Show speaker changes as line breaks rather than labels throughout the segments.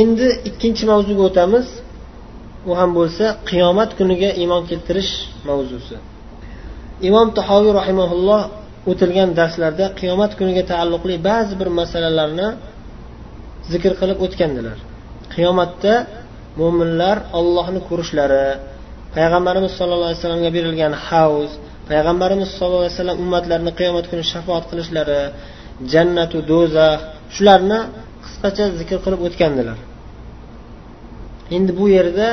endi ikkinchi mavzuga o'tamiz. U ham bo'lsa qiyomat kuniga iymon keltirish mavzusi. Imom tahoviy rahimaulloh o'tilgan darslarda qiyomat kuniga taalluqli ba'zi bir masalalarni zikr qilib o'tgandilar. Qiyomatda mo'minlar ollohni ko'rishlari payg'ambarimiz sollallohu alayhi vasallamga berilgan havz payg'ambarimiz sollallohu alayhi vasallam ummatlarini qiyomat kuni shafoat qilishlari jannatu do'zax shularni qisqacha zikr qilib o'tgandilar. Endi bu yerda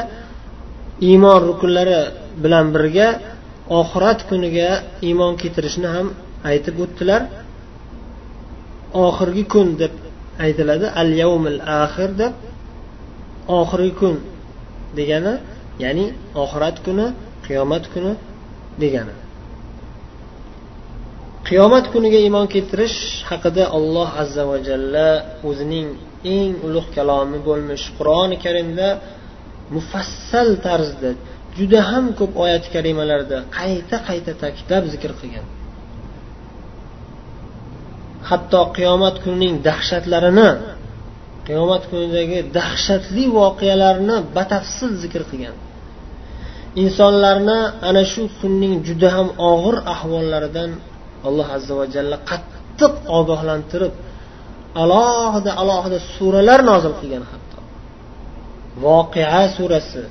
iymon rukunlari bilan birga oxirat kuniga iymon keltirishni ham aytib o'tdilar. Oxirgi kun deb aytiladi al yavmil axir deb. Oxirgi kun degani ya'ni oxirat kuni qiyomat kuni degani. Qiyomat kuniga iymon keltirish haqida alloh azza va jalla o'zining eng ulug' kalomi bo'lmish qur'oni karimda mufassal tarzda juda ham ko'p oyat karimalarda qayta qayta ta'kidlab zikr qilgan. Hatto qiyomat kunining dahshatlarini qiyomat kunidagi dahshatli voqealarni batafsil zikr qilgan. Insonlarni ana shu kunning juda ham og'ir ahvollaridan alloh azza va jalla qattiq ogohlantirib alohida alohida suralar nozil qilgan hatto. Voqea surasi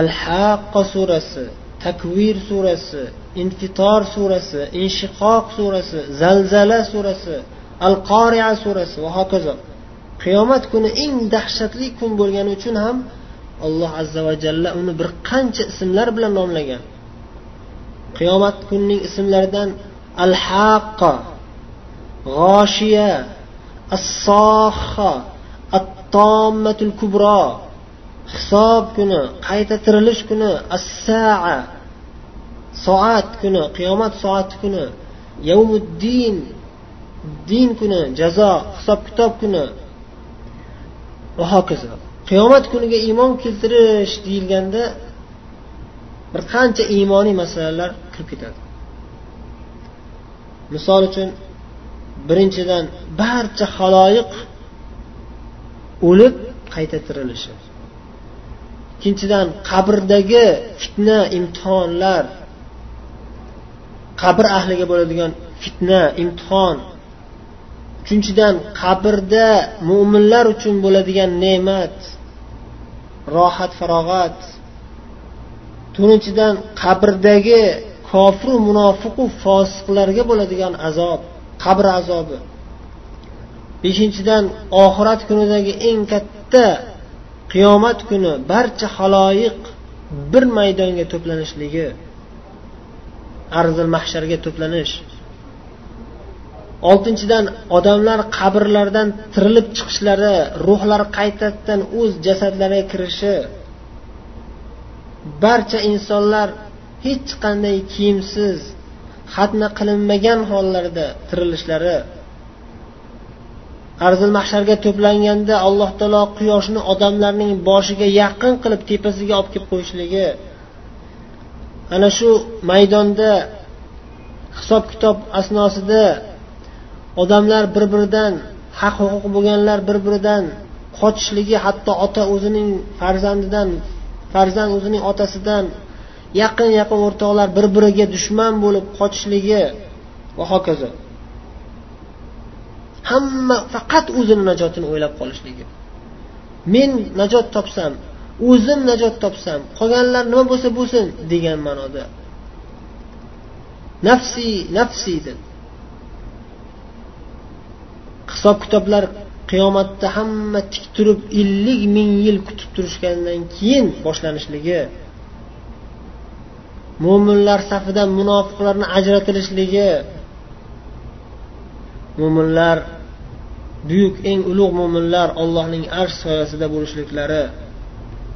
al haqqa surasi takvir surasi infitor surasi inshiqoq surasi zalzala surasi al qoria surasi va hokazo. Qiyomat kuni eng dahshatli kun bo'lgani uchun ham alloh azza va jalla uni bir qancha ismlar bilan nomlagan. Qiyomat kunining ismlaridan al haqqa g'oshiya as attommatul at kubro hisob kuni qayta tirilish kuni as saa soat kuni qiyomat soati kuni yavmuddin din kuni jazo hisob kitob kuni. Va hokazo. Qiyomat kuniga iymon keltirish deyilganda bir qancha iymoniy masalalar kirib ketadi. Misol uchun birinchidan barcha haloyiq o'lib qayta tirilishi ikkinchidan qabrdagi fitna imtihonlar qabr ahliga bo'ladigan fitna imtihon. Uchinchidan qabrda mo'minlar uchun bo'ladigan ne'mat rohat farog'at. To'rtinchidan qabrdagi kofiru munofiqu fosiqlarga bo'ladigan azob qabr azobi. Beshinchidan oxirat kunidagi eng katta qiyomat kuni barcha haloyiq bir maydonga to'planishligi arzil mahsharga to'planish. Oltinchidan odamlar qabrlardan tirilib chiqishlari ruhlari qaytadan o'z jasadlariga kirishi. Barcha insonlar hech qanday kiyimsiz xatna qilinmagan hollarda tirilishlari arzil mahsharga to'planganda alloh taolo quyoshni odamlarning boshiga yaqin qilib tepasiga olib kelib qo'yishligi ana shu maydonda hisob kitob asnosida odamlar bir biridan haq huquq bo'lganlar bir biridan qochishligi hatto ota o'zining farzandidan farzand o'zining otasidan yaqin yaqin o'rtoqlar bir biriga dushman bo'lib qochishligi va hokazo. Hamma faqat o'zini najotini o'ylab qolishligi. Men najot topsam o'zim najot topsam qolganlar nima bo'lsa bo'lsin degan ma'noda. Nafsiy nafsiy deb. Hisob kitoblar qiyomatda hamma tik turib ellik ming yil kutib turishgandan keyin boshlanishligi mo'minlar safidan munofiqlarni ajratilishligi mo'minlar buyuk eng ulug' mo'minlar allohning arsh soyasida bo'lishliklari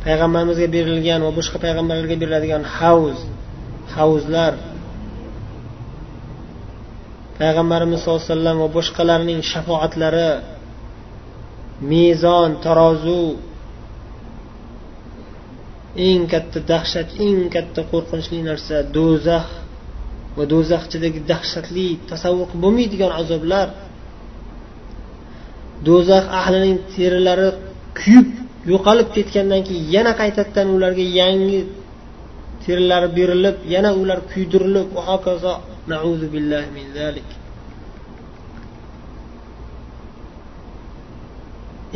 payg'ambarimizga berilgan va boshqa payg'ambarlarga beriladigan havz havzlar payg'ambarimiz sallallohu alayhi vasallam va boshqalarning shafoatlari mezon tarozu. Eng katta dahshat eng katta qo'rqinchli narsa do'zax. Va do'zaxchidagi dahshatli tasavvur bo'lmaydigan azoblar. Do'zax ahlining terilari kuyib yo'qolib ketgandan keyin yana qaytadan ularga yangi terilari berilib yana ular kuydirilib va hokazo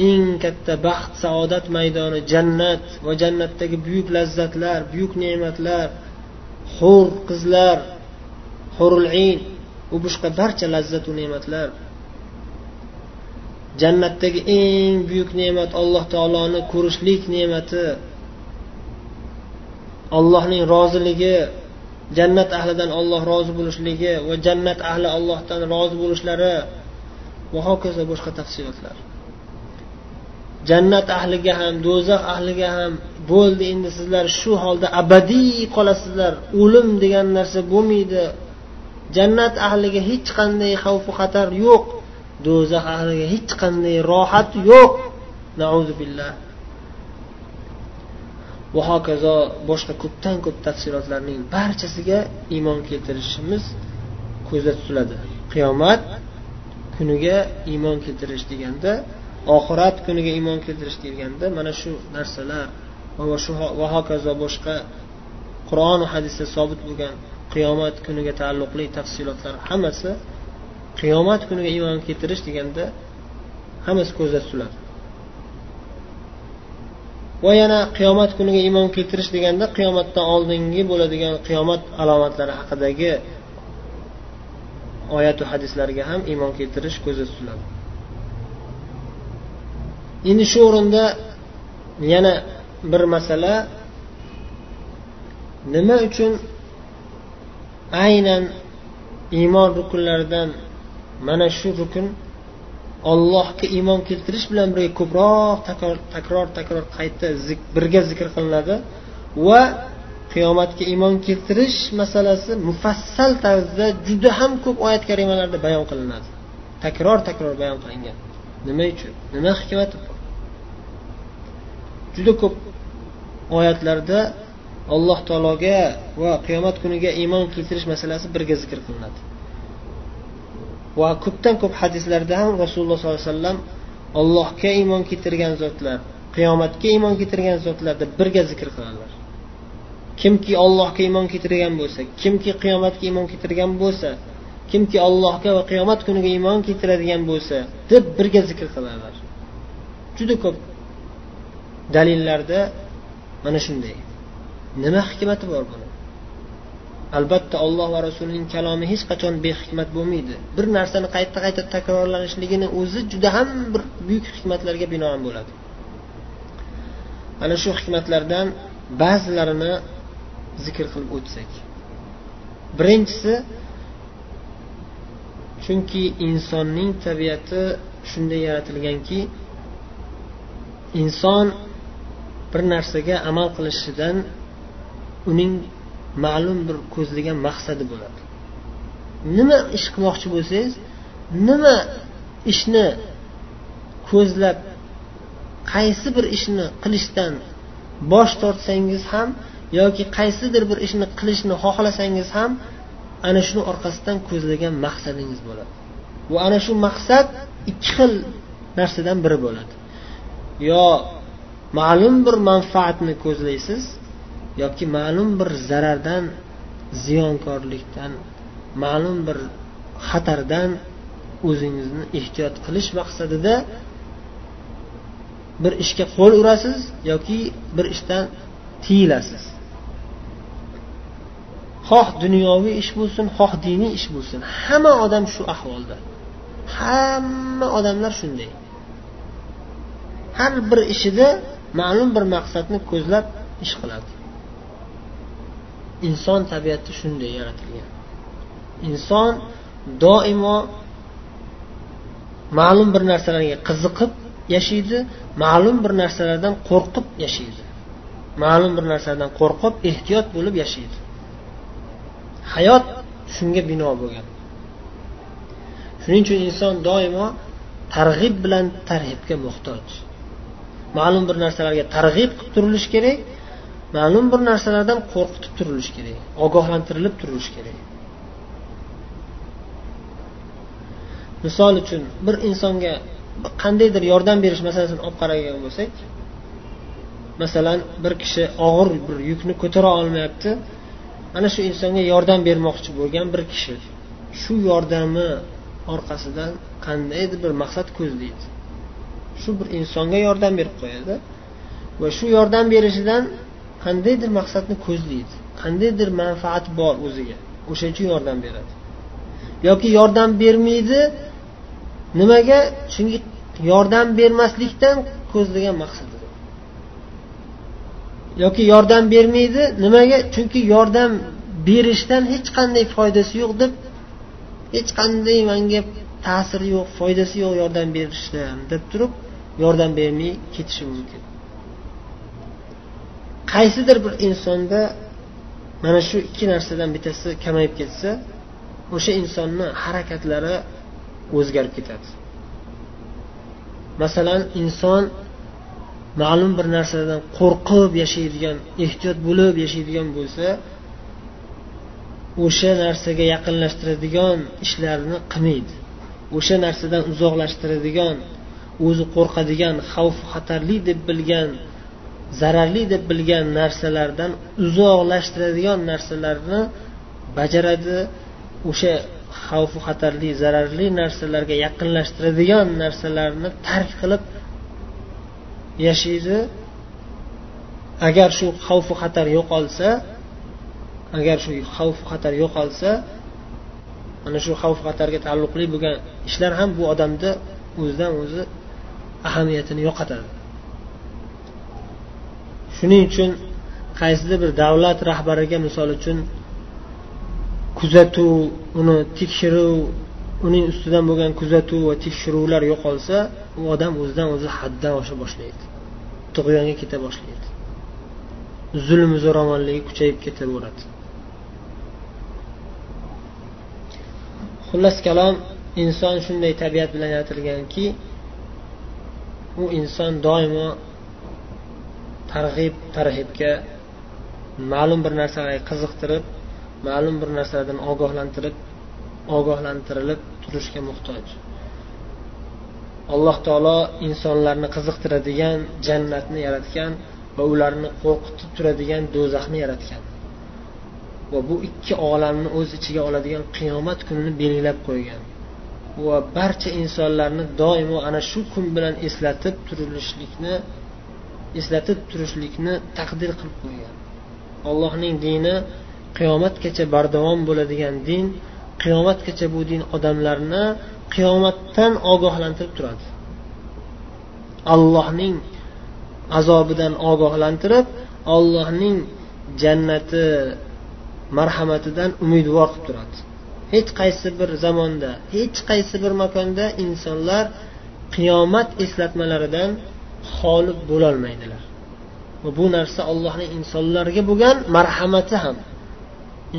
eng katta baxt saodat maydoni jannat va jannatdagi buyuk lazzatlar buyuk ne'matlar hur qizlar hurul ayn u boshqa barcha lazzatu ne'matlar. Jannatdagi eng buyuk ne'mat alloh taoloni ko'rishlik ne'mati allohning roziligi jannat ahlidan olloh rozi bo'lishligi va jannat ahli allohdan rozi bo'lishlari va hokazo boshqa tafsilotlar. Jannat ahliga ham do'zax ahliga ham bo'ldi endi sizlar shu holda abadiy qolasizlar. O'lim degan narsa bo'lmaydi. Jannat ahliga hech qanday xavfu xatar yo'q. Do'zax ahliga hech qanday rohat yo'q. Billah. Va hokazo boshqa ko'pdan ko'p tafsilotlarning barchasiga iymon keltirishimiz ko'zda tutiladi. Qiyomat kuniga iymon keltirish deganda oxirat kuniga iymon keltirish deganda mana shu narsalar va shu va hokazo boshqa qur'on hadisda sobit bo'lgan qiyomat kuniga taalluqli tafsilotlar hammasi qiyomat kuniga iymon keltirish deganda hammasi ko'zda tutiladi. Va yana qiyomat kuniga iymon keltirish deganda qiyomatdan oldingi bo'ladigan qiyomat alomatlari haqidagi oyatu hadislarga ham iymon keltirish ko'zda tutiladi. Endi shu o'rinda yana bir masala. Nima uchun aynan iymon rukunlaridan mana shu rukun ollohga iymon keltirish bilan birga ko'proq takror takror qayta birga zikr qilinadi va qiyomatga iymon keltirish masalasi mufassal tarzda juda ham ko'p oyat karimalarda bayon qilinadi. Takror takror bayon qilingan. Nima uchun? Nima hikmati bor? Juda ko'p oyatlarda alloh taologa va qiyomat kuniga iymon keltirish masalasi birga zikr qilinadi. Va ko'pdan ko'p hadislarda ham rasululloh sollallohu alayhi vasallam allohga iymon keltirgan zotlar qiyomatga iymon keltirgan zotlar deb birga zikr qiladilar. Kimki ollohga iymon keltirgan bo'lsa kimki qiyomatga iymon keltirgan bo'lsa kimki allohga va qiyomat kuniga iymon keltiradigan bo'lsa deb birga zikr qiladilar juda ko'p dalillarda mana shunday. Nima hikmati bor buni? Albatta olloh va rasulining kalomi hech qachon behikmat bo'lmaydi. Bir narsani qayta qayta takrorlanishligini o'zi juda ham bir buyuk hikmatlarga binoan bo'ladi. Ana shu hikmatlardan ba'zilarini zikr qilib o'tsak. Birinchisi chunki insonning tabiati shunday yaratilganki inson bir narsaga amal qilishidan uning ma'lum bir ko'zlagan maqsadi bo'ladi. Nima ish qilmoqchi bo'lsangiz nima ishni ko'zlab qaysi bir ishni qilishdan bosh tortsangiz ham yoki qaysidir bir ishni qilishni xohlasangiz ham ana shuni orqasidan ko'zlagan maqsadingiz bo'ladi. Va ana shu maqsad ikki xil narsadan biri bo'ladi. Yo ma'lum bir manfaatni ko'zlaysiz yoki ma'lum bir zarardan ziyonkorlikdan ma'lum bir xatardan o'zingizni ehtiyot qilish maqsadida bir ishga qo'l urasiz yoki bir ishdan tiyilasiz. Xoh dunyoviy ish bo'lsin xoh diniy ish bo'lsin. Hamma odam shu ahvolda. Hamma odamlar shunday. Har bir ishida ma'lum bir maqsadni ko'zlab ish qiladi. Inson tabiati shunday yaratilgan. Inson doimo ma'lum bir narsalarga qiziqib yashaydi ma'lum bir narsalardan qo'rqib yashaydi. Ma'lum bir narsalardan qo'rqib ehtiyot bo'lib yashaydi. Hayot shunga bino bo'lgan. Shuning uchun inson doimo targ'ib bilan tarhibga muhtoj. Ma'lum bir narsalarga targ'ib qilib turilishi kerak ma'lum bir narsalardan qo'rqitib turilishi kerak ogohlantirilib turilishi kerak. Misol uchun bir insonga qandaydir yordam berish masalasini olib qaraydigan bo'lsak masalan bir kishi og'ir bir yukni ko'tara olmayapti ana shu insonga yordam bermoqchi bo'lgan bir kishi shu yordami orqasidan qandaydir bir maqsad ko'zlaydi. Shu bir insonga yordam berib qo'yadi va shu yordam berishidan qandaydir maqsadni ko'zlaydi qandaydir manfaat bor o'ziga o'shaning uchun yordam beradi. Yoki yordam bermaydi nimaga? Chunki yordam bermaslikdan ko'zlagan maqsadi. Yoki yordam bermaydi nimaga? Chunki yordam berishdan hech qanday foydasi yo'q deb hech qanday manga ta'siri yo'q foydasi yo'q yordam berishdan deb turib yordam bermay ketishi mumkin. Qaysidir bir insonda mana shu ikki narsadan bittasi kamayib ketsa o'sha insonni harakatlari o'zgarib ketadi. Masalan inson ma'lum bir narsadan qo'rqib yashaydigan ehtiyot bo'lib yashaydigan bo'lsa o'sha narsaga yaqinlashtiradigan ishlarni qilmaydi. O'sha narsadan uzoqlashtiradigan o'zi qo'rqadigan xavf xatarli deb bilgan zararli deb bilgan narsalardan uzoqlashtiradigan narsalarni bajaradi. O'sha xavfu xatarli zararli narsalarga yaqinlashtiradigan narsalarni tark qilib yashaydi. Agar shu xavfu xatar yo'qolsa agar shu xavfu xatar yo'qolsa ana shu xavf xatarga taalluqli bo'lgan ishlar ham bu odamda o'zidan o'zi ahamiyatini yo'qotadi. Shuning uchun qaysidir bir davlat rahbariga misol uchun kuzatuv uni tekshiruv uning ustidan bo'lgan kuzatuv va tekshiruvlar yo'qolsa u odam o'zidan o'zi haddan osha boshlaydi. Tug'yonga keta boshlaydi. Zulm zo'ravonligi kuchayib ketaveradi xullas kalom inson shunday tabiat bilan yaratilganki u inson doimo targ'ib tarhibga ma'lum bir narsalarga qiziqtirib ma'lum bir narsalardan ogohlantirib ogohlantirilib turishga muhtoj. Alloh taolo insonlarni qiziqtiradigan jannatni yaratgan va ularni qo'rqitib turadigan do'zaxni yaratgan. Va bu ikki olamni o'z ichiga oladigan qiyomat kunini belgilab qo'ygan. Va barcha insonlarni doimo ana shu kun bilan eslatib turilishlikni eslatib turishlikni taqdir qilib qo'ygan. Allohning dini qiyomatgacha bardavom bo'ladigan din qiyomatgacha bu din odamlarni qiyomatdan ogohlantirib turadi. Allohning azobidan ogohlantirib ollohning jannati marhamatidan umidvor qilib turadi. Hech qaysi bir zamonda hech qaysi bir makonda insonlar qiyomat eslatmalaridan xoli bo'lolmaydilar. Va bu narsa allohning insonlarga bo'lgan marhamati ham.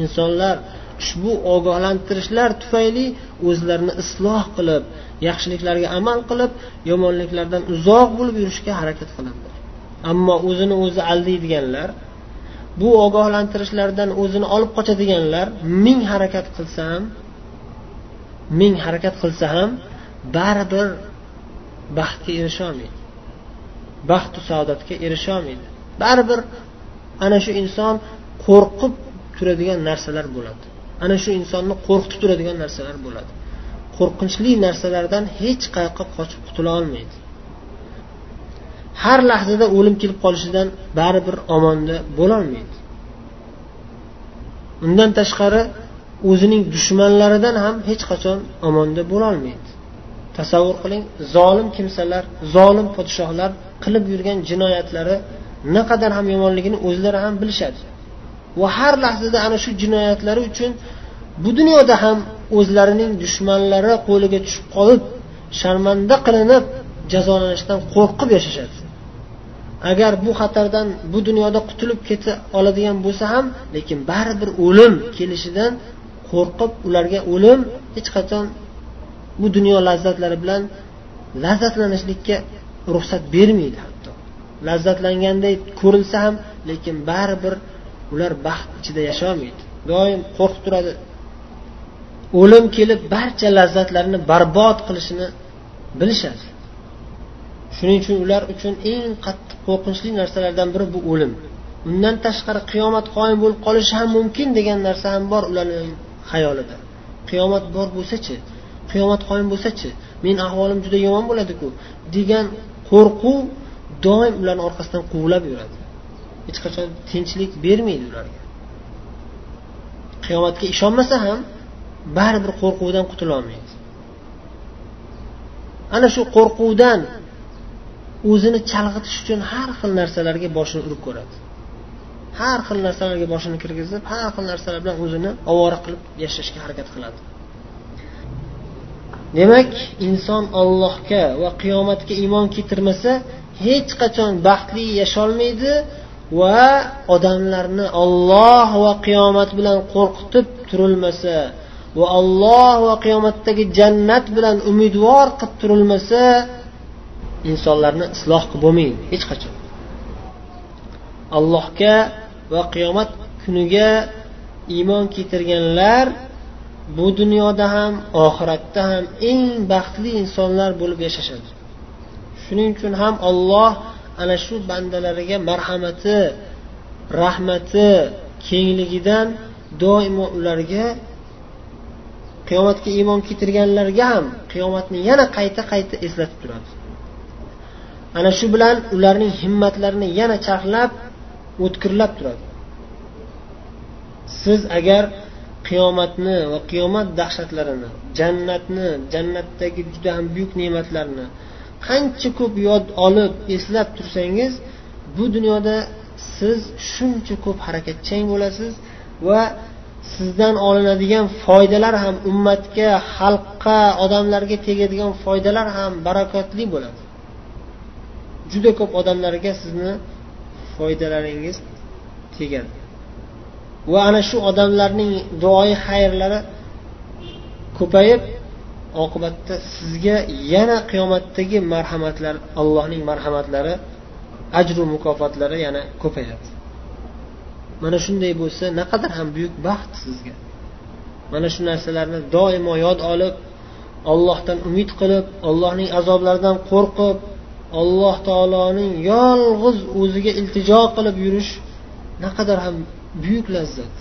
Insonlar ushbu ogohlantirishlar tufayli o'zlarini isloh qilib yaxshiliklarga amal qilib yomonliklardan uzoq bo'lib yurishga harakat qiladilar. Ammo o'zini o'zi aldaydiganlar bu ogohlantirishlardan o'zini olib qochadiganlar ming harakat qilsa ham ming harakat qilsa ham baribir baxtga erisholmaydi. Baxtu saodatga erisholmaydi. Baribir ana shu inson qo'rqib turadigan narsalar bo'ladi. Ana shu insonni qo'rqitib turadigan narsalar bo'ladi. Qo'rqinchli narsalardan hech qayoqqa qochib qutula olmaydi. Har lahzada o'lim kelib qolishidan baribir omonda bo'lolmaydi. Undan tashqari o'zining dushmanlaridan ham hech qachon omonda bo'lolmaydi. Tasavvur qiling zolim kimsalar zolim podshohlar qilib yurgan jinoyatlari naqadar ham yomonligini o'zlari ham bilishadi. Va har lahzada ana shu jinoyatlari uchun bu dunyoda ham o'zlarining dushmanlari qo'liga tushib qolib sharmanda qilinib jazolanishdan qo'rqib yashashadi. Agar bu xatardan bu dunyoda qutulib keta oladigan bo'lsa ham lekin baribir o'lim kelishidan qo'rqib ularga o'lim hech qachon bu dunyo lazzatlari bilan lazzatlanishlikka ruxsat bermaydi hatto. Lazzatlanganday ko'rilsa ham lekin baribir ular baxt ichida yasholmaydi. Doim qo'rqib turadi. O'lim kelib barcha lazzatlarni barbod qilishini bilishadi. Shuning uchun ular uchun eng qattiq qo'rqinchli narsalardan biri bu o'lim. Undan tashqari qiyomat qoyim bo'lib qolishi ham mumkin degan narsa ham bor ularning xayolida. Qiyomat bor bo'lsachi? Qiyomat qoyim bo'lsachi? Meni ahvolim juda yomon bo'ladiku degan qo'rquv doim ularni orqasidan quvlab yuradi. Hech qachon tinchlik bermaydi ularga. Qiyomatga ishonmasa ham baribir qo'rquvdan qutulolmaydi. Ana shu qo'rquvdan o'zini chalg'itish uchun har xil narsalarga boshini urib ko'radi. Har xil narsalarga boshini kirgizib har xil narsalar bilan o'zini ovora qilib yashashga harakat qiladi. Demak inson ollohga va qiyomatga iymon keltirmasa hech qachon baxtli yasholmaydi va odamlarni olloh va qiyomat bilan qo'rqitib turilmasa va olloh va qiyomatdagi jannat bilan umidvor qilib turilmasa insonlarni isloh qilib bo'lmaydi hech qachon. Allohga va qiyomat kuniga iymon keltirganlar bu dunyoda ham oxiratda ham eng baxtli insonlar bo'lib yashashadi. Shuning uchun ham olloh ana shu bandalariga marhamati rahmati kengligidan doimo ularga qiyomatga iymon keltirganlarga ham qiyomatni yana qayta qayta eslatib turadi. Ana shu bilan ularning himmatlarini yana charxlab o'tkirlab turadi. Siz agar qiyomatni va qiyomat dahshatlarini jannatni jannatdagi juda ham buyuk ne'matlarni qancha ko'p yod olib eslab tursangiz bu dunyoda siz shuncha ko'p harakatchang bo'lasiz va sizdan olinadigan foydalar ham ummatga xalqqa odamlarga tegadigan foydalar ham barakotli bo'ladi. Juda ko'p odamlarga sizni foydalaringiz tegadi. Va ana shu odamlarning duoyi xayrlari ko'payib oqibatda sizga yana qiyomatdagi marhamatlar allohning marhamatlari ajru mukofotlari yana ko'payadi. Mana shunday bo'lsa naqadar ham buyuk baxt sizga. Mana shu narsalarni doimo yod olib ollohdan umid qilib allohning azoblaridan qo'rqib alloh taoloning yolg'iz o'ziga iltijo qilib yurish naqadar ham buyuk lazzat.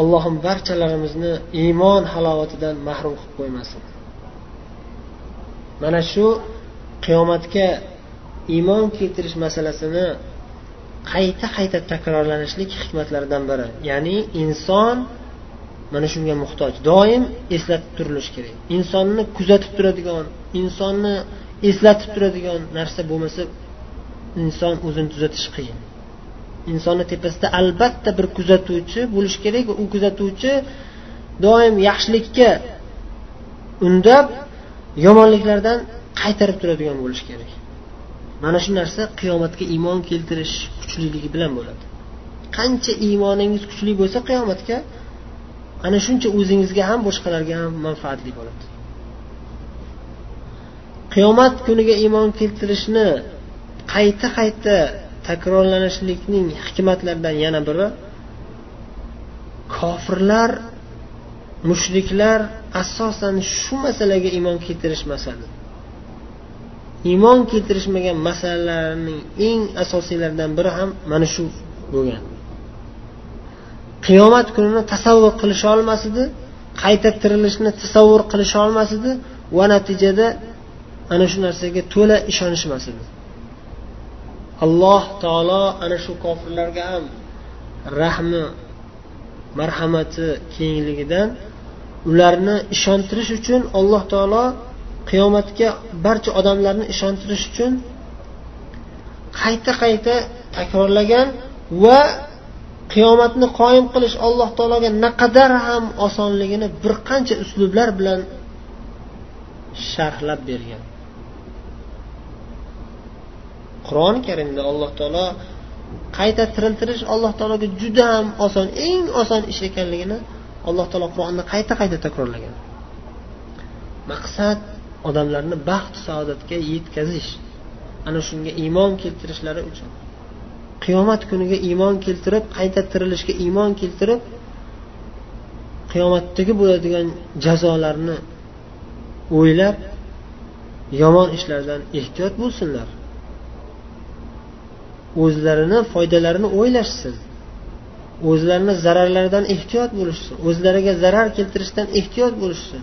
Allohim barchalarimizni iymon halovatidan mahrum qilib qo'ymasin. Mana shu qiyomatga iymon keltirish masalasini qayta qayta takrorlanishlik hikmatlaridan biri. Ya'ni inson mana shunga muhtoj. Doim eslatib turilishi kerak. Insonni kuzatib turadigan insonni eslatib turadigan narsa bo'lmasa inson o'zini tuzatish qiyin. Insonni tepasida albatta bir kuzatuvchi bo'lishi kerak va u kuzatuvchi doim yaxshilikka undab yomonliklardan qaytarib turadigan bo'lishi kerak. Mana shu narsa qiyomatga iymon keltirish kuchliligi bilan bo'ladi. Qancha iymoningiz kuchli bo'lsa qiyomatga ana shuncha o'zingizga ham boshqalarga ham manfaatli bo'ladi. Qiyomat kuniga iymon keltirishni qayta qayta takrorlanishlikning hikmatlaridan yana biri kofirlar mushriklar asosan shu masalaga iymon keltirishmasadi. Iymon keltirishmagan masalalarning eng asosiylaridan biri ham mana shu bo'lgan. Qiyomat kunini tasavvur qilisha olmas edi qayta tirilishni tasavvur qilisha olmas edi va natijada ana shu narsaga to'la ishonishmas edi alloh taolo ana shu kofirlarga ham rahmi marhamati kengligidan ularni ishontirish uchun alloh taolo qiyomatga barcha odamlarni ishontirish uchun qayta qayta takrorlagan va qiyomatni qoyim qilish alloh taologa naqadar ham osonligini bir qancha uslublar bilan sharhlab bergan. Qur'oni karimda alloh taolo qayta tiriltirish alloh taologa juda ham oson eng oson ish ekanligini alloh taolo qur'onda qayta qayta takrorlagan. Maqsad odamlarni baxt saodatga yetkazish ana shunga iymon keltirishlari uchun. Qiyomat kuniga iymon keltirib qayta tirilishga iymon keltirib qiyomatdagi bo'ladigan jazolarni o'ylab yomon ishlardan ehtiyot bo'lsinlar. O'zlarini foydalarini o'ylashsin. O'zlarini zararlaridan ehtiyot bo'lishsin. O'zlariga zarar keltirishdan ehtiyot bo'lishsin.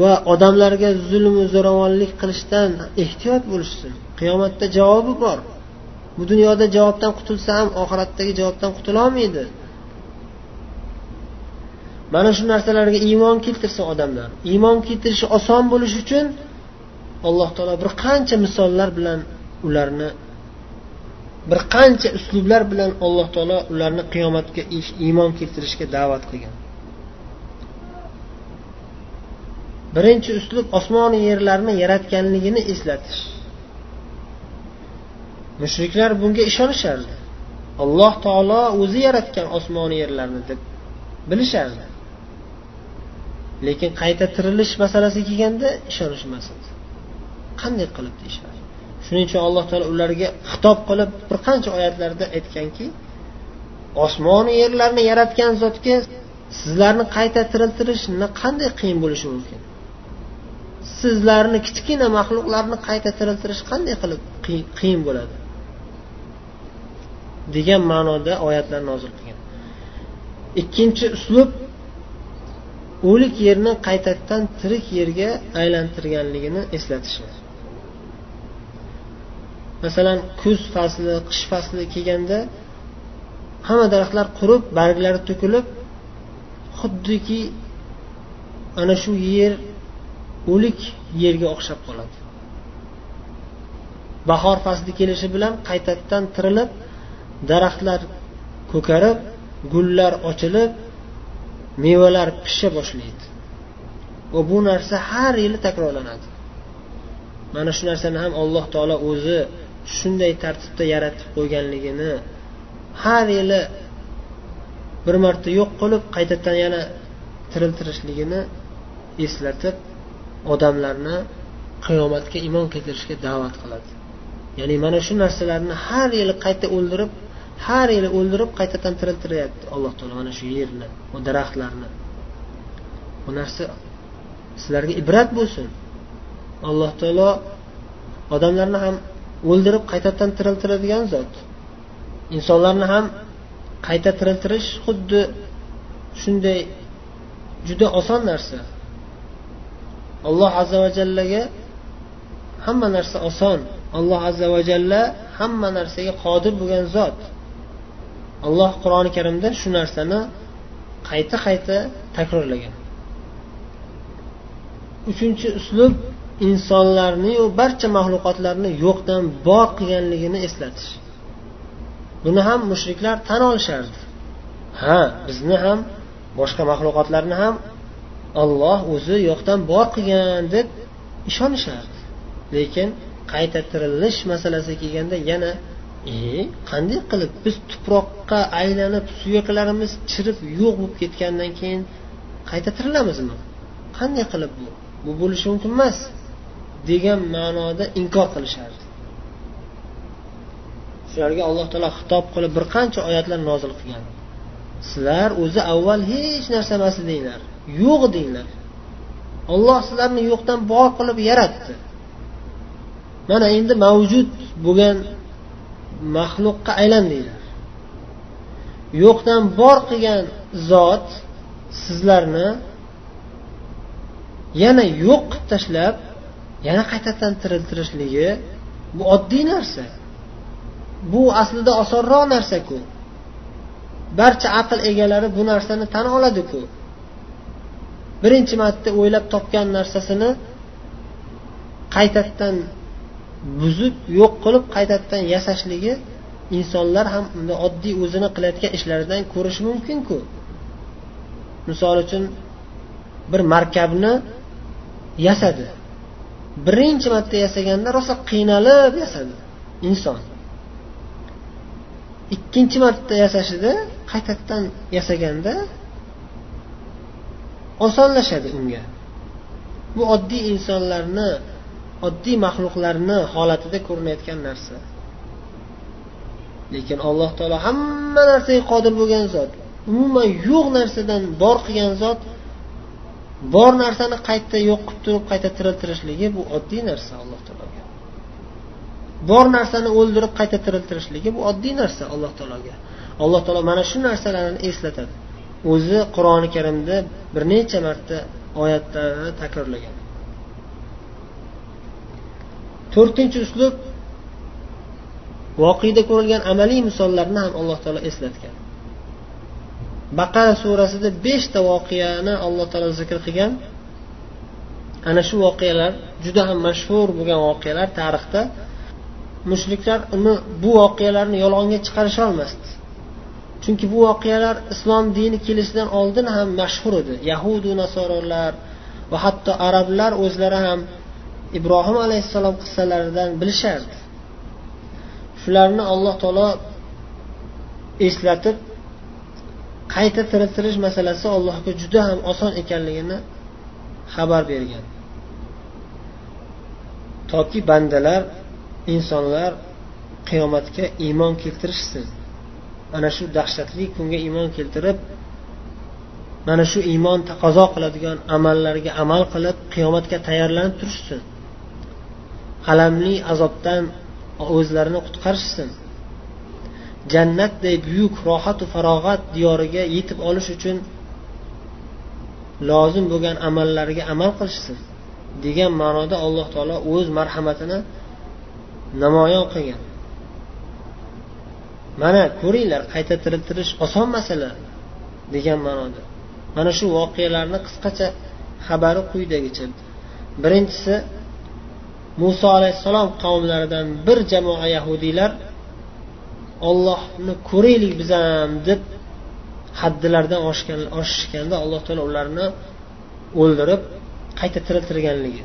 Va odamlarga zulmu zo'ravonlik qilishdan ehtiyot bo'lishsin. Qiyomatda javobi bor. Bu dunyoda javobdan qutulsa ham oxiratdagi javobdan qutulolmaydi. Mana shu narsalarga iymon keltirsin odamlar iymon keltirishi oson bo'lishi uchun alloh taolo bir qancha misollar bilan ularni bir qancha uslublar bilan alloh taolo ularni qiyomatga iymon keltirishga da'vat qilgan. Birinchi uslub osmon yerlarni yaratganligini eslatish. Mushriklar bunga ishonishardi. Alloh taolo o'zi yaratgan osmon yerlarni deb bilishardi. Lekin qayta tirilish masalasiga kelganda ishonishmas edi qanday qilib deyishardi shuning uchun alloh taolo ularga xitob qilib bir qancha oyatlarda aytganki osmonu yerlarni yaratgan zotga sizlarni qayta tiriltirish qanday qiyin bo'lishi mumkin? Sizlarni kichkina maxluqlarni qayta tiriltirish qanday qilib qiyin bo'ladi? degan ma'noda oyatlar nozil qilgan. Ikkinchi uslub o'lik yerni qaytadan tirik yerga aylantirganligini eslatishdir masalan kuz fasli qish fasli kelganda hamma daraxtlar qurib barglari to'kilib xuddiki ana shu yer o'lik yerga o'xshab qoladi. Bahor fasli kelishi bilan qaytadan tirilib daraxtlar ko'karib gullar ochilib mevalar pisha boshlaydi. Va bu narsa har yili takrorlanadi. Mana shu narsani ham alloh taolo o'zi shunday tartibda yaratib qo'yganligini har yili bir marta yo'q qilib qaytadan yana tiriltirishligini eslatib odamlarni qiyomatga iymon keltirishga da'vat qiladi. Ya'ni mana shu narsalarni har yili qayta o'ldirib har yili o'ldirib qaytadan tiriltiryapti alloh taolo mana shu yerni u daraxtlarni. Bu narsa sizlarga ibrat bo'lsin. Alloh taolo odamlarni ham o'ldirib qaytadan tiriltiradigan zot. Insonlarni ham qayta tiriltirish xuddi shunday juda oson narsa. Alloh azza va jallaga hamma narsa oson. Alloh azza va jalla hamma narsaga qodir bo'lgan zot. Alloh qur'oni karimda shu narsani qayta qayta takrorlagan. Uchinchi uslub insonlarniyu barcha maxluqotlarni yo'qdan bor qilganligini eslatish. Buni ham mushriklar tan olishardi. Ha bizni ham boshqa maxluqotlarni ham olloh o'zi yo'qdan bor qilgan deb ishonishardi. Lekin qayta tirilish masalasiga kelganda yana e qanday qilib biz tuproqqa aylanib suyaklarimiz chirib yo'q bo'lib ketgandan keyin qayta tirilamizmi? Qanday qilib bu? Bu bo'lishi mumkin emas. Degan ma'noda inkor qilishardi. Shularga alloh taolo xitob qilib bir qancha oyatlar nozil qilgan. Sizlar o'zi avval hech narsa emas edinglar yo'q edinglar olloh sizlarni yo'qdan bor qilib yaratdi. Mana endi mavjud bo'lgan maxluqqa aylandinglar yo'qdan bor qilgan zot sizlarni yana yo'q qilib tashlab yana qaytadan tiriltirishligi bu oddiy narsa. Bu aslida osonroq narsaku. Barcha aql egalari bu narsani tan oladiku. Birinchi marta o'ylab topgan narsasini qaytadan buzib yo'q qilib qaytadan yasashligi insonlar ham unda oddiy o'zini qilayotgan ishlaridan ko'rishi mumkinku. Misol uchun bir markabni yasadi. Birinchi marta yasaganda rosa qiynalib yasadi inson. Ikkinchi marta yasashida qaytadan yasaganda osonlashadi unga. Bu oddiy insonlarni oddiy maxluqlarni holatida ko'rinayotgan narsa. Lekin alloh taolo hamma narsaga qodir bo'lgan zot umuman yo'q narsadan bor qilgan zot bor narsani qayta yo'q qilib turib qayta tiriltirishligi bu oddiy narsa alloh taologa. Bor narsani o'ldirib qayta tiriltirishligi bu oddiy narsa alloh taologa. Alloh taolo mana shu narsalarni eslatadi. O'zi qur'oni karimda bir necha marta oyatlarni takrorlagan. To'rtinchi uslub voqeda ko'rilgan amaliy misollarni ham alloh taolo eslatgan. Baqara surasida beshta voqeani alloh taolo zikr qilgan. Ana shu voqealar juda ham mashhur bo'lgan voqealar tarixda. Mushriklar uni bu voqealarni yolg'onga chiqarisholmasdi chunki bu voqealar islom dini kelishidan oldin ham mashhur edi. Yahudu nasorolar va hatto arablar o'zlari ham ibrohim alayhissalom qissalaridan bilishardi. Shularni alloh taolo eslatib qayta tiriltirish masalasi allohga juda ham oson ekanligini xabar bergan. Toki bandalar insonlar qiyomatga iymon keltirishsin. Ana shu dahshatli kunga iymon keltirib mana shu iymon taqozo qiladigan amallarga amal qilib qiyomatga tayyorlanib turishsin. Alamli azobdan o'zlarini qutqarishsin. Jannatday buyuk rohatu farog'at diyoriga yetib olish uchun lozim bo'lgan amallarga amal qilishsiz degan ma'noda alloh taolo o'z marhamatini namoyon qilgan. Mana ko'ringlar qayta tiriltirish oson masala degan ma'noda. Mana shu voqealarni qisqacha xabari quyidagicha. Birinchisi muso alayhissalom qavmlaridan bir jamoa yahudiylar ollohni ko'raylik biz ham deb haddilardan oshgan oshishganda alloh taolo ularni o'ldirib qayta tiriltirganligi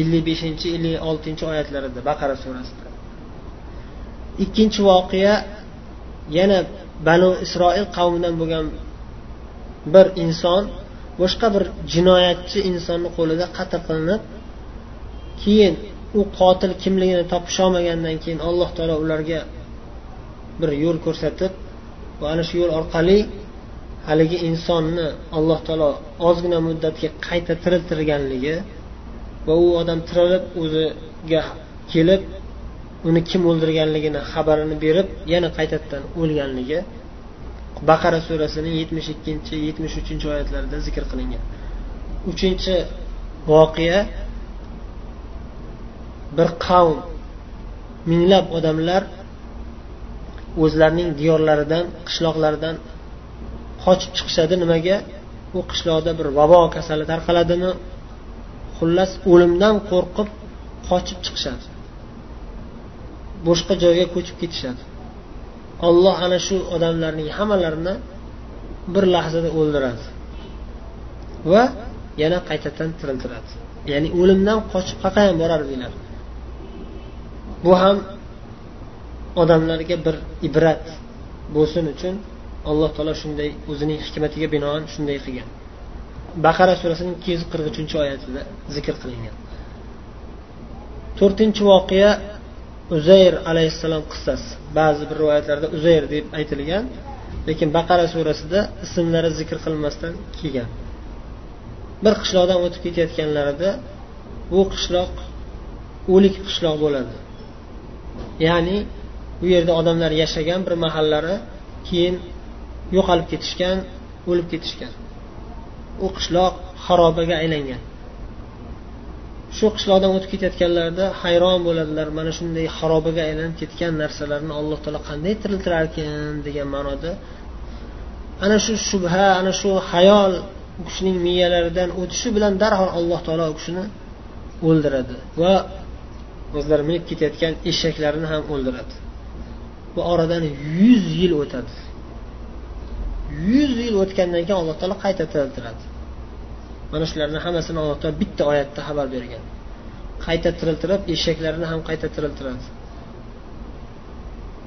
ellik beshinchi ellik oltinchi oyatlarida baqara surasida. Ikkinchi voqea yana banu isroil qavmidan bo'lgan bir inson boshqa bir jinoyatchi insonni qo'lida qatl qilinib keyin u qotil kimligini topisholmagandan keyin alloh taolo ularga bir yo'l ko'rsatib va ana shu yo'l orqali haligi insonni alloh taolo ozgina muddatga qayta tiriltirganligi va u odam tirilib o'ziga kelib uni kim o'ldirganligini xabarini berib yana qaytadan o'lganligi. Baqara surasining yetmish ikkinchi yetmish uchinchi oyatlarida zikr qilingan. Uchinchi voqea bir qavm minglab odamlar o'zlarining diyorlaridan qishloqlaridan qochib chiqishadi nimaga? U qishloqda bir vabo kasali tarqaladimi? Xullas o'limdan qo'rqib qochib chiqishadi. Boshqa joyga ko'chib ketishadi. Olloh ana shu odamlarning hammalarini bir lahzada o'ldiradi va yana qaytadan tiriltiradi. Ya'ni o'limdan qochib qayerqa borardinglar bu ham odamlarga bir ibrat bo'lsin uchun alloh taolo shunday o'zining hikmatiga binoan shunday qilgan. Baqara surasining ikki yuz qirq uchinchi oyatida zikr qilingan. To'rtinchi voqea uzayr alayhissalom qissasi. Ba'zi bir rivoyatlarda uzayr deb aytilgan lekin baqara surasida ismlari zikr qilinmasdan kelgan. Bir qishloqdan o'tib ketayotganlarida bu qishloq o'lik qishloq bo'ladi. Ya'ni bu yerda odamlar yashagan bir mahallari keyin yo'qolib ketishgan o'lib ketishgan. U qishloq xarobaga aylangan. Shu qishloqdan o'tib ketayotganlarida hayron bo'ladilar mana shunday xarobaga aylanib ketgan narsalarni alloh taolo qanday tiriltirarkan degan ma'noda. Ana shu shubha ana shu hayol u kishining miyalaridan o'tishi bilan darhol alloh taolo u kishini o'ldiradi va o'zlari minib ketayotgan eshaklarini ham o'ldiradi. Bu oradan yuz yil o'tadi. Yuz yil o'tgandan keyin alloh taolo qayta tiriltiradi. Mana shularni hammasini alloh taolo bitta oyatda xabar bergan. Qayta tiriltirib eshaklarni ham qayta tiriltiradi.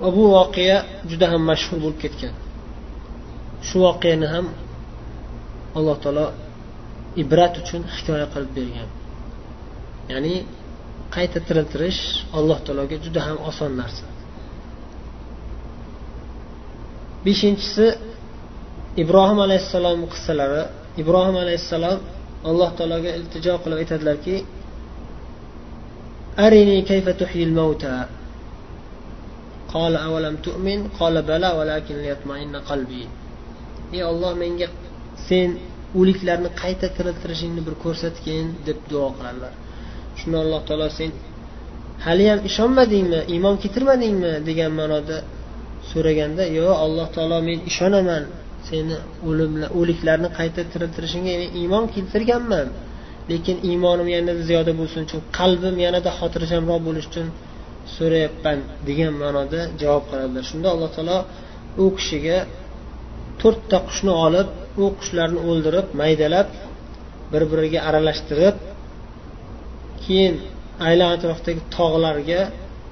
Va bu voqea juda ham mashhur bo'lib ketgan. Shu voqeani ham alloh taolo ibrat uchun hikoya qilib bergan. Ya'ni qayta tiriltirish alloh taologa juda ham oson narsa. beshinchisi ibrohim alayhissalom qissalari ibrohim alayhissalom alloh taologa iltijo qilib aytadilarki arini kayfa tuhyil mauta قال أولم تؤمن قال بلى ولكن ليطمئن قلبي ey olloh menga sen o'liklarni qayta tiriltirishingni bir ko'rsatgin deb duo qiladilar shunda alloh taolo sen haliyam ishonmadingmi iymon keltirmadingmi degan ma'noda so'raganda yo'q alloh taolo men ishonaman seni o'liklarni qayta tiriltirishingga men iymon keltirganman. Lekin iymonim yanada ziyoda bo'lsin uchun qalbim yanada xotirjamroq bo'lishi uchun so'rayapman degan ma'noda javob qiladilar shunda alloh taolo u kishiga to'rtta qushni olib u qushlarni o'ldirib maydalab bir biriga aralashtirib keyin aylan atrofdagi tog'larga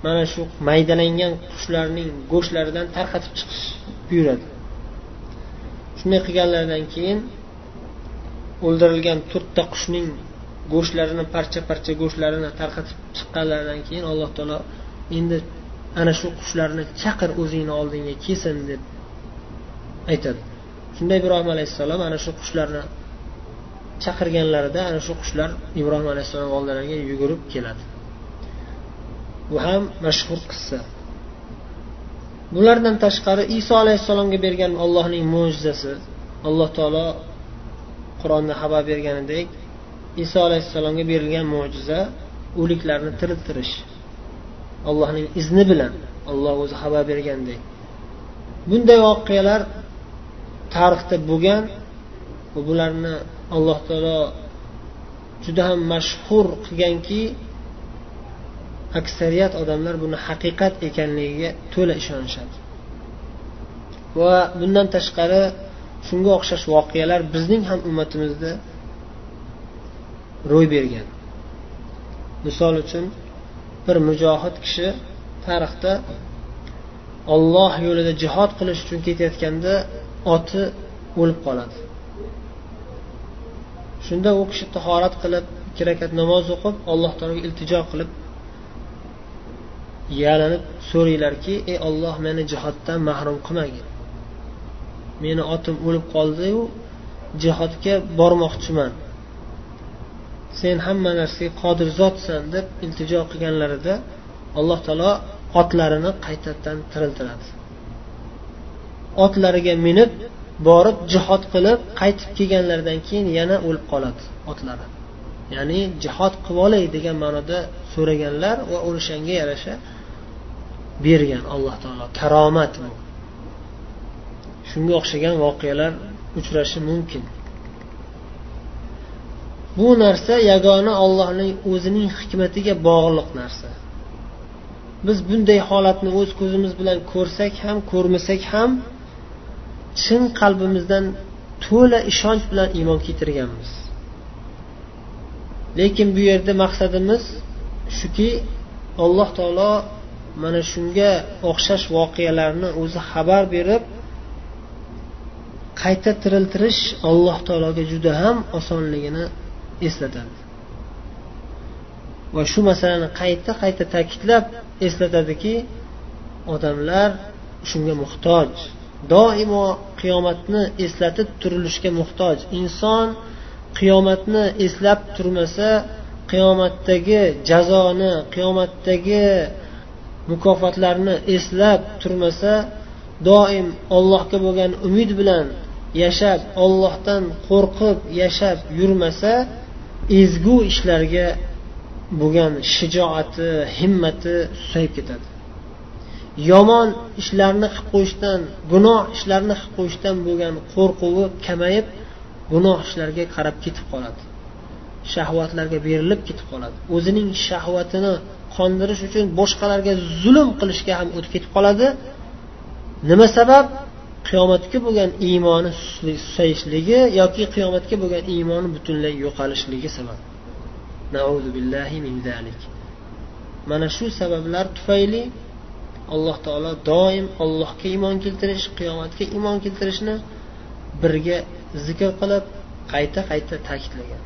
mana shu maydalangan qushlarning go'shtlaridan tarqatib chiqish buyuradi. Shunday qilganlaridan keyin o'ldirilgan to'rtta qushning go'shtlarini parcha parcha go'shtlarini tarqatib chiqqanlaridan keyin alloh taolo endi ana shu qushlarni chaqir o'zingni oldingga kelsin deb aytadi. Shunda ibrohim alayhissalom ana shu qushlarni chaqirganlarida ana shu qushlar ibrohim alayhissalom oldilariga yugurib keladi. Bu ham mashhur qissa. Bulardan tashqari iso alayhissalomga bergan allohning mo'jizasi alloh taolo qur'onda xabar berganidek iso alayhissalomga berilgan mo'jiza o'liklarni tiriltirish allohning izni bilan olloh o'zi xabar bergandek. Bunday voqealar tarixda bo'lgan va bularni alloh taolo juda ham mashhur qilganki aksariyat odamlar buni haqiqat ekanligiga to'la ishonishadi. Va bundan tashqari shunga o'xshash voqealar bizning ham ummatimizda ro'y bergan. Misol uchun bir mujohid kishi tarixda olloh yo'lida jihod qilish uchun ketayotganda oti o'lib qoladi. Shunda u kishi tahorat qilib ikki rakat namoz o'qib alloh taologa iltijo qilib yalinib so'ranglarki ey olloh meni jihoddan mahrum qilmagin. Meni otim o'lib qoldiyu jihodga bormoqchiman. Sen hamma narsaga qodir zotsan deb iltijo qilganlarida alloh taolo otlarini qaytadan tiriltiradi. Otlariga minib borib jihod qilib qaytib kelganlaridan keyin yana o'lib qoladi otlari ya'ni jihod qilib olay degan ma'noda so'raganlar va o'shanga yarasha bergan alloh taolo karomat bu. Shunga o'xshagan voqealar uchrashi mumkin. Bu narsa yagona ollohning o'zining hikmatiga bog'liq narsa. Biz bunday holatni o'z ko'zimiz bilan ko'rsak ham ko'rmasak ham chin qalbimizdan to'la ishonch bilan iymon keltirganmiz. Lekin bu yerda maqsadimiz shuki alloh taolo mana shunga o'xshash voqealarni o'zi xabar berib qayta tiriltirish alloh taologa juda ham osonligini eslatadi. Va shu masalani qayta qayta ta'kidlab eslatadiki odamlar shunga muhtoj. Doimo qiyomatni eslatib turilishga muhtoj. Inson qiyomatni eslab turmasa qiyomatdagi jazoni qiyomatdagi mukofotlarni eslab turmasa doim ollohga bo'lgan umid bilan yashab ollohdan qo'rqib yashab yurmasa ezgu ishlarga bo'lgan shijoati himmati susayib ketadi. Yomon ishlarni qilib qo'yishdan gunoh ishlarni qilib qo'yishdan bo'lgan qo'rquvi kamayib gunoh ishlarga qarab ketib qoladi. Shahvatlarga berilib ketib qoladi. O'zining shahvatini qondirish uchun boshqalarga zulm qilishga ham o'tib ketib qoladi. Nima sabab? Qiyomatga bo'lgan iymoni susayishligi yoki qiyomatga bo'lgan iymoni butunlay yo'qolishligi sabab. Min zalik. Mana shu sabablar tufayli alloh taolo doim allohga iymon keltirish qiyomatga iymon keltirishni birga zikr qilib qayta qayta ta'kidlagan.